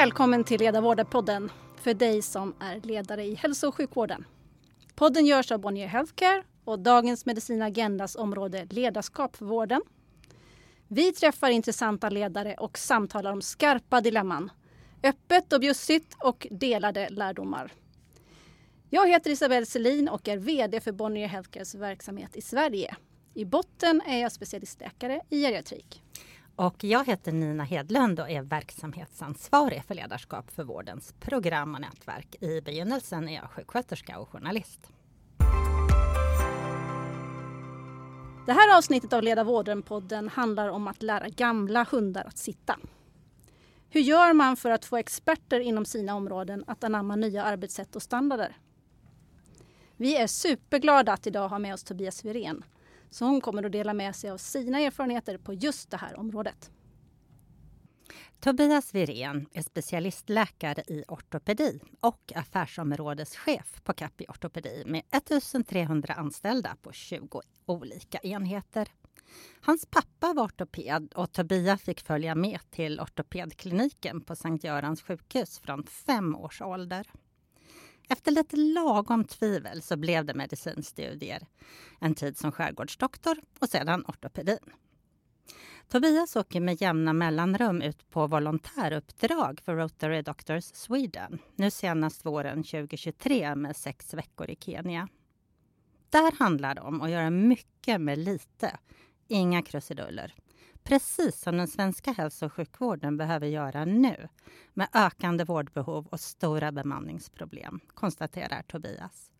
Välkommen till ledarvårdarpodden för dig som är ledare i hälso och sjukvården. Podden görs av Bonnier Healthcare och dagens Medicin Agendas område ledarskap för vården. Vi träffar intressanta ledare och samtalar om skarpa dilemman. Öppet och bjussigt och delade lärdomar. Jag heter Isabelle Selin och är VD för Bonnier Healthcares verksamhet i Sverige. I botten är jag specialistläkare i geriatrik. Och jag heter Nina Hedlund och är verksamhetsansvarig för ledarskap för vårdens program och nätverk. I begynnelsen är jag sjuksköterska och journalist. Det här avsnittet av Leda vården-podden handlar om att lära gamla hundar att sitta. Hur gör man för att få experter inom sina områden att anamma nya arbetssätt och standarder? Vi är superglada att idag ha med oss Tobias Wirén så hon kommer att dela med sig av sina erfarenheter på just det här området. Tobias Wirén är specialistläkare i ortopedi och affärsområdeschef på Kappi Ortopedi med 1300 anställda på 20 olika enheter. Hans pappa var ortoped och Tobias fick följa med till ortopedkliniken på Sankt Görans sjukhus från fem års ålder. Efter lite lagom tvivel så blev det medicinstudier. En tid som skärgårdsdoktor och sedan ortopedin. Tobias åker med jämna mellanrum ut på volontäruppdrag för Rotary Doctors Sweden. Nu senast våren 2023 med sex veckor i Kenya. Där handlar det om att göra mycket med lite. Inga krusiduller precis som den svenska hälso och sjukvården behöver göra nu med ökande vårdbehov och stora bemanningsproblem, konstaterar Tobias.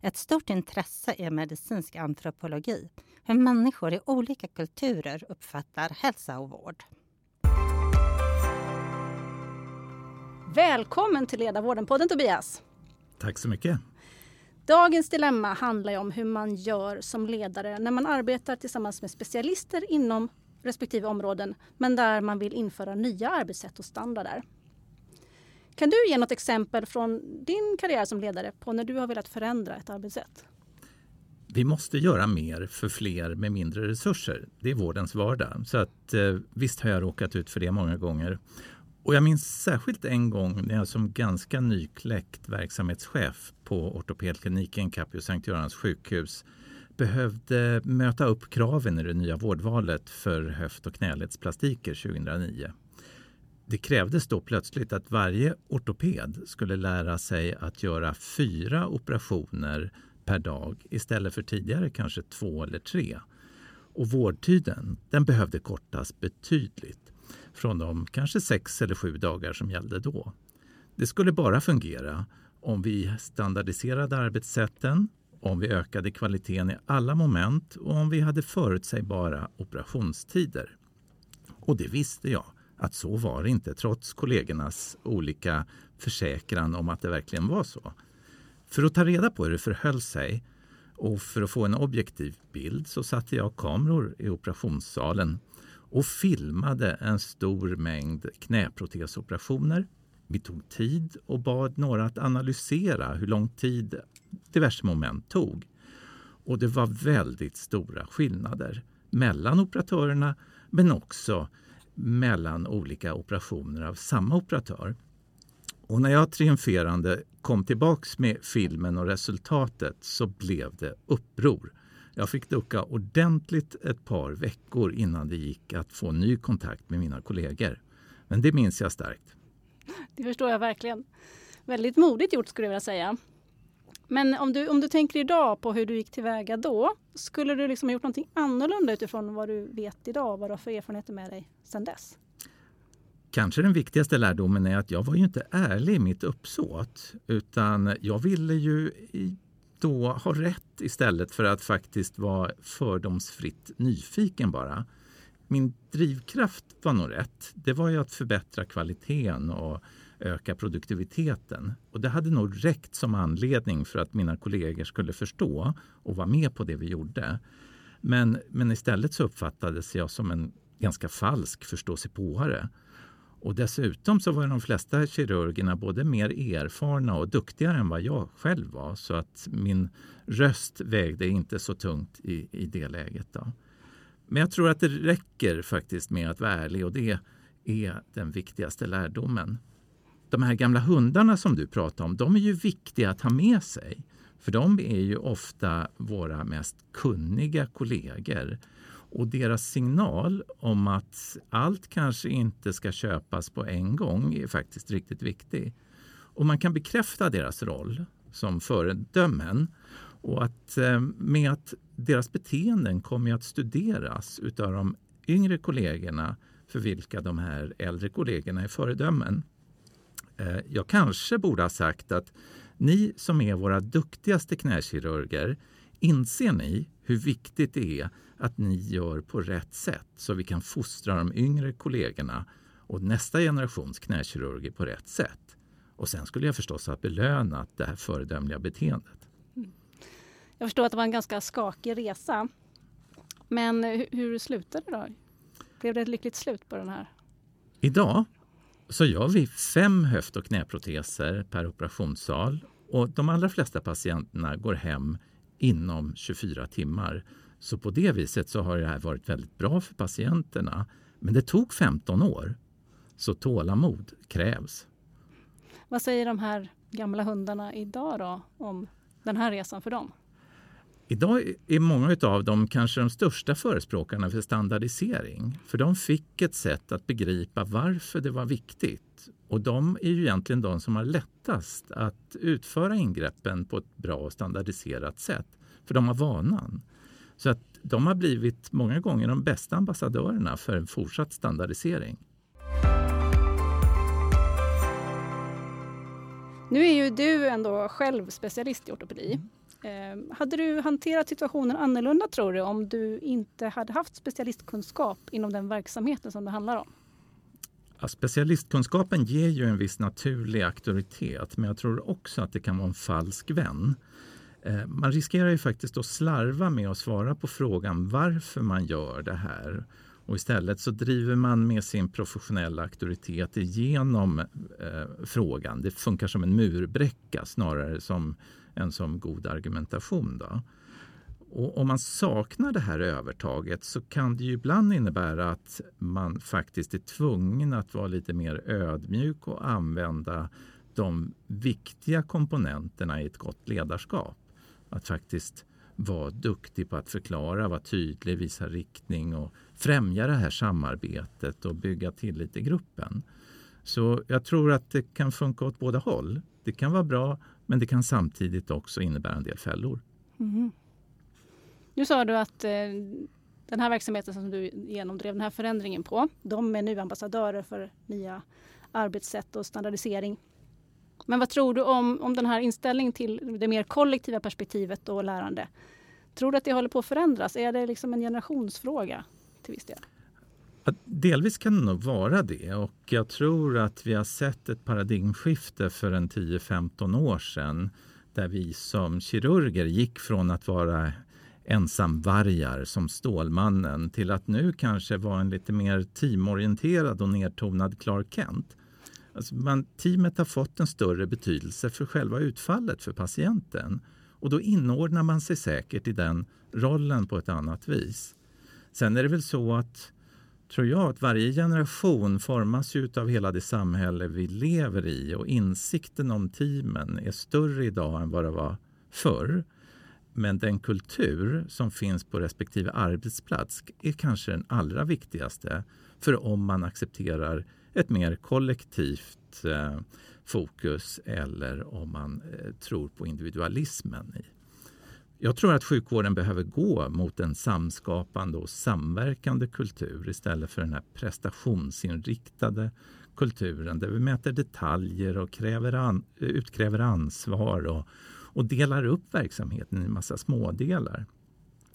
Ett stort intresse är medicinsk antropologi, hur människor i olika kulturer uppfattar hälsa och vård. Välkommen till Ledarvården-podden Tobias. Tack så mycket. Dagens dilemma handlar om hur man gör som ledare när man arbetar tillsammans med specialister inom respektive områden men där man vill införa nya arbetssätt och standarder. Kan du ge något exempel från din karriär som ledare på när du har velat förändra ett arbetssätt? Vi måste göra mer för fler med mindre resurser. Det är vårdens vardag. Så att, eh, visst har jag råkat ut för det många gånger. Och jag minns särskilt en gång när jag som ganska nykläckt verksamhetschef på ortopedkliniken Capio Sankt Görans sjukhus behövde möta upp kraven i det nya vårdvalet för höft och knäledsplastiker 2009. Det krävdes då plötsligt att varje ortoped skulle lära sig att göra fyra operationer per dag istället för tidigare kanske två eller tre. Och vårdtiden den behövde kortas betydligt från de kanske sex eller sju dagar som gällde då. Det skulle bara fungera om vi standardiserade arbetssätten om vi ökade kvaliteten i alla moment och om vi hade förutsägbara operationstider. Och det visste jag att så var det inte trots kollegornas olika försäkran om att det verkligen var så. För att ta reda på hur det förhöll sig och för att få en objektiv bild så satte jag kameror i operationssalen och filmade en stor mängd knäprotesoperationer. Vi tog tid och bad några att analysera hur lång tid diverse moment tog. Och det var väldigt stora skillnader mellan operatörerna men också mellan olika operationer av samma operatör. Och när jag triumferande kom tillbaks med filmen och resultatet så blev det uppror. Jag fick ducka ordentligt ett par veckor innan det gick att få ny kontakt med mina kollegor. Men det minns jag starkt. Det förstår jag verkligen. Väldigt modigt gjort skulle jag vilja säga. Men om du, om du tänker idag på hur du gick tillväga då, skulle du liksom ha gjort någonting annorlunda utifrån vad du vet idag, vad du har för erfarenheter med dig sedan dess? Kanske den viktigaste lärdomen är att jag var ju inte ärlig i mitt uppsåt, utan jag ville ju då ha rätt istället för att faktiskt vara fördomsfritt nyfiken bara. Min drivkraft var nog rätt. Det var ju att förbättra kvaliteten och öka produktiviteten. Och det hade nog räckt som anledning för att mina kollegor skulle förstå och vara med på det vi gjorde. Men, men istället så uppfattades jag som en ganska falsk förståsigpåare. Och dessutom så var de flesta kirurgerna både mer erfarna och duktigare än vad jag själv var. Så att min röst vägde inte så tungt i, i det läget. Då. Men jag tror att det räcker faktiskt med att vara ärlig och det är den viktigaste lärdomen. de här gamla hundarna som du pratar om, de är ju viktiga att ha med sig. För de är ju ofta våra mest kunniga kollegor. Och deras signal om att allt kanske inte ska köpas på en gång är faktiskt riktigt viktig. Och man kan bekräfta deras roll som föredömen och att eh, med att deras beteenden kommer att studeras utav de yngre kollegorna för vilka de här äldre kollegorna är föredömen. Eh, jag kanske borde ha sagt att ni som är våra duktigaste knäkirurger, inser ni hur viktigt det är att ni gör på rätt sätt så vi kan fostra de yngre kollegorna och nästa generations knäkirurger på rätt sätt? Och sen skulle jag förstås ha belönat det här föredömliga beteendet. Jag förstår att det var en ganska skakig resa. Men hur slutade det då? Blev det ett lyckligt slut på den här? Idag så gör vi fem höft och knäproteser per operationssal och de allra flesta patienterna går hem inom 24 timmar. Så på det viset så har det här varit väldigt bra för patienterna. Men det tog 15 år, så tålamod krävs. Vad säger de här gamla hundarna idag då om den här resan för dem? Idag är många av dem kanske de största förespråkarna för standardisering. För de fick ett sätt att begripa varför det var viktigt. Och de är ju egentligen de som har lättast att utföra ingreppen på ett bra och standardiserat sätt. För de har vanan. Så att de har blivit många gånger de bästa ambassadörerna för en fortsatt standardisering. Nu är ju du ändå själv specialist i ortopedi. Eh, hade du hanterat situationen annorlunda tror du om du inte hade haft specialistkunskap inom den verksamheten som det handlar om? Ja, specialistkunskapen ger ju en viss naturlig auktoritet men jag tror också att det kan vara en falsk vän. Eh, man riskerar ju faktiskt att slarva med att svara på frågan varför man gör det här. Och istället så driver man med sin professionella auktoritet igenom eh, frågan. Det funkar som en murbräcka snarare som en som god argumentation. Då. Och om man saknar det här övertaget så kan det ju ibland innebära att man faktiskt är tvungen att vara lite mer ödmjuk och använda de viktiga komponenterna i ett gott ledarskap. Att faktiskt vara duktig på att förklara, vara tydlig, visa riktning och främja det här samarbetet och bygga tillit i gruppen. Så jag tror att det kan funka åt båda håll. Det kan vara bra men det kan samtidigt också innebära en del fällor. Mm. Nu sa du att eh, den här verksamheten som du genomdrev den här förändringen på, de är nu ambassadörer för nya arbetssätt och standardisering. Men vad tror du om, om den här inställningen till det mer kollektiva perspektivet och lärande? Tror du att det håller på att förändras? Är det liksom en generationsfråga till viss del? Delvis kan det nog vara det och jag tror att vi har sett ett paradigmskifte för en 10-15 år sedan där vi som kirurger gick från att vara ensamvargar som Stålmannen till att nu kanske vara en lite mer teamorienterad och nedtonad Clark Kent. Alltså man, teamet har fått en större betydelse för själva utfallet för patienten och då inordnar man sig säkert i den rollen på ett annat vis. Sen är det väl så att tror jag att varje generation formas ju av hela det samhälle vi lever i och insikten om teamen är större idag än vad det var förr. Men den kultur som finns på respektive arbetsplats är kanske den allra viktigaste för om man accepterar ett mer kollektivt eh, fokus eller om man eh, tror på individualismen i jag tror att sjukvården behöver gå mot en samskapande och samverkande kultur istället för den här prestationsinriktade kulturen där vi mäter detaljer och kräver an, utkräver ansvar och, och delar upp verksamheten i en massa smådelar.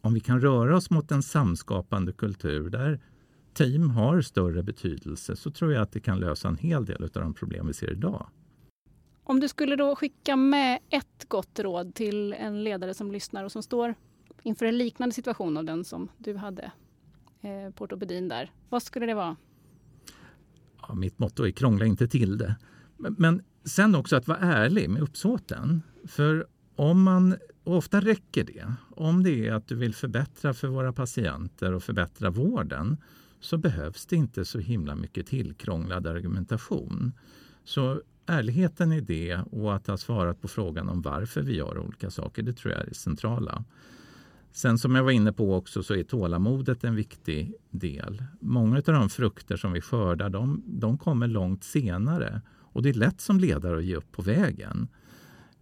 Om vi kan röra oss mot en samskapande kultur där team har större betydelse så tror jag att det kan lösa en hel del av de problem vi ser idag. Om du skulle då skicka med ett gott råd till en ledare som lyssnar och som står inför en liknande situation av den som du hade eh, på ortopedin där. Vad skulle det vara? Ja, mitt motto är krångla inte till det. Men, men sen också att vara ärlig med uppsåten. För om man, ofta räcker det, om det är att du vill förbättra för våra patienter och förbättra vården så behövs det inte så himla mycket tillkrånglad argumentation. Så ärligheten i det och att ha svarat på frågan om varför vi gör olika saker, det tror jag är det centrala. Sen som jag var inne på också så är tålamodet en viktig del. Många av de frukter som vi skördar de, de kommer långt senare och det är lätt som ledare att ge upp på vägen.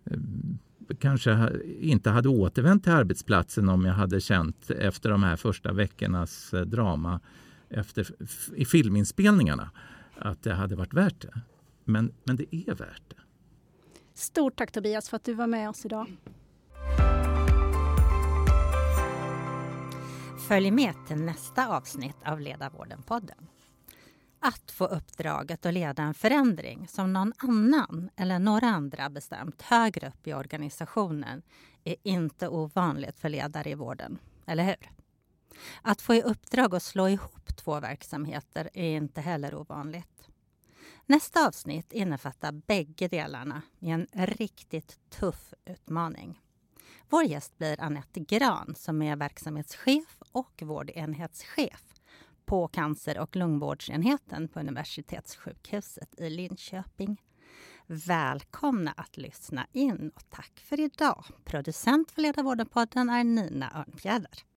Ehm, kanske inte hade återvänt till arbetsplatsen om jag hade känt efter de här första veckornas eh, drama efter, i filminspelningarna att det hade varit värt det. Men, men det är värt det. Stort tack Tobias för att du var med oss idag. Följ med till nästa avsnitt av Ledarvården-podden. Att få uppdraget att leda en förändring som någon annan eller några andra bestämt högre upp i organisationen är inte ovanligt för ledare i vården, eller hur? Att få i uppdrag att slå ihop två verksamheter är inte heller ovanligt. Nästa avsnitt innefattar bägge delarna i en riktigt tuff utmaning. Vår gäst blir Annette Gran som är verksamhetschef och vårdenhetschef på cancer och lungvårdsenheten på Universitetssjukhuset i Linköping. Välkomna att lyssna in och tack för idag. Producent för Ledarvården-podden är Nina Örnfjäder.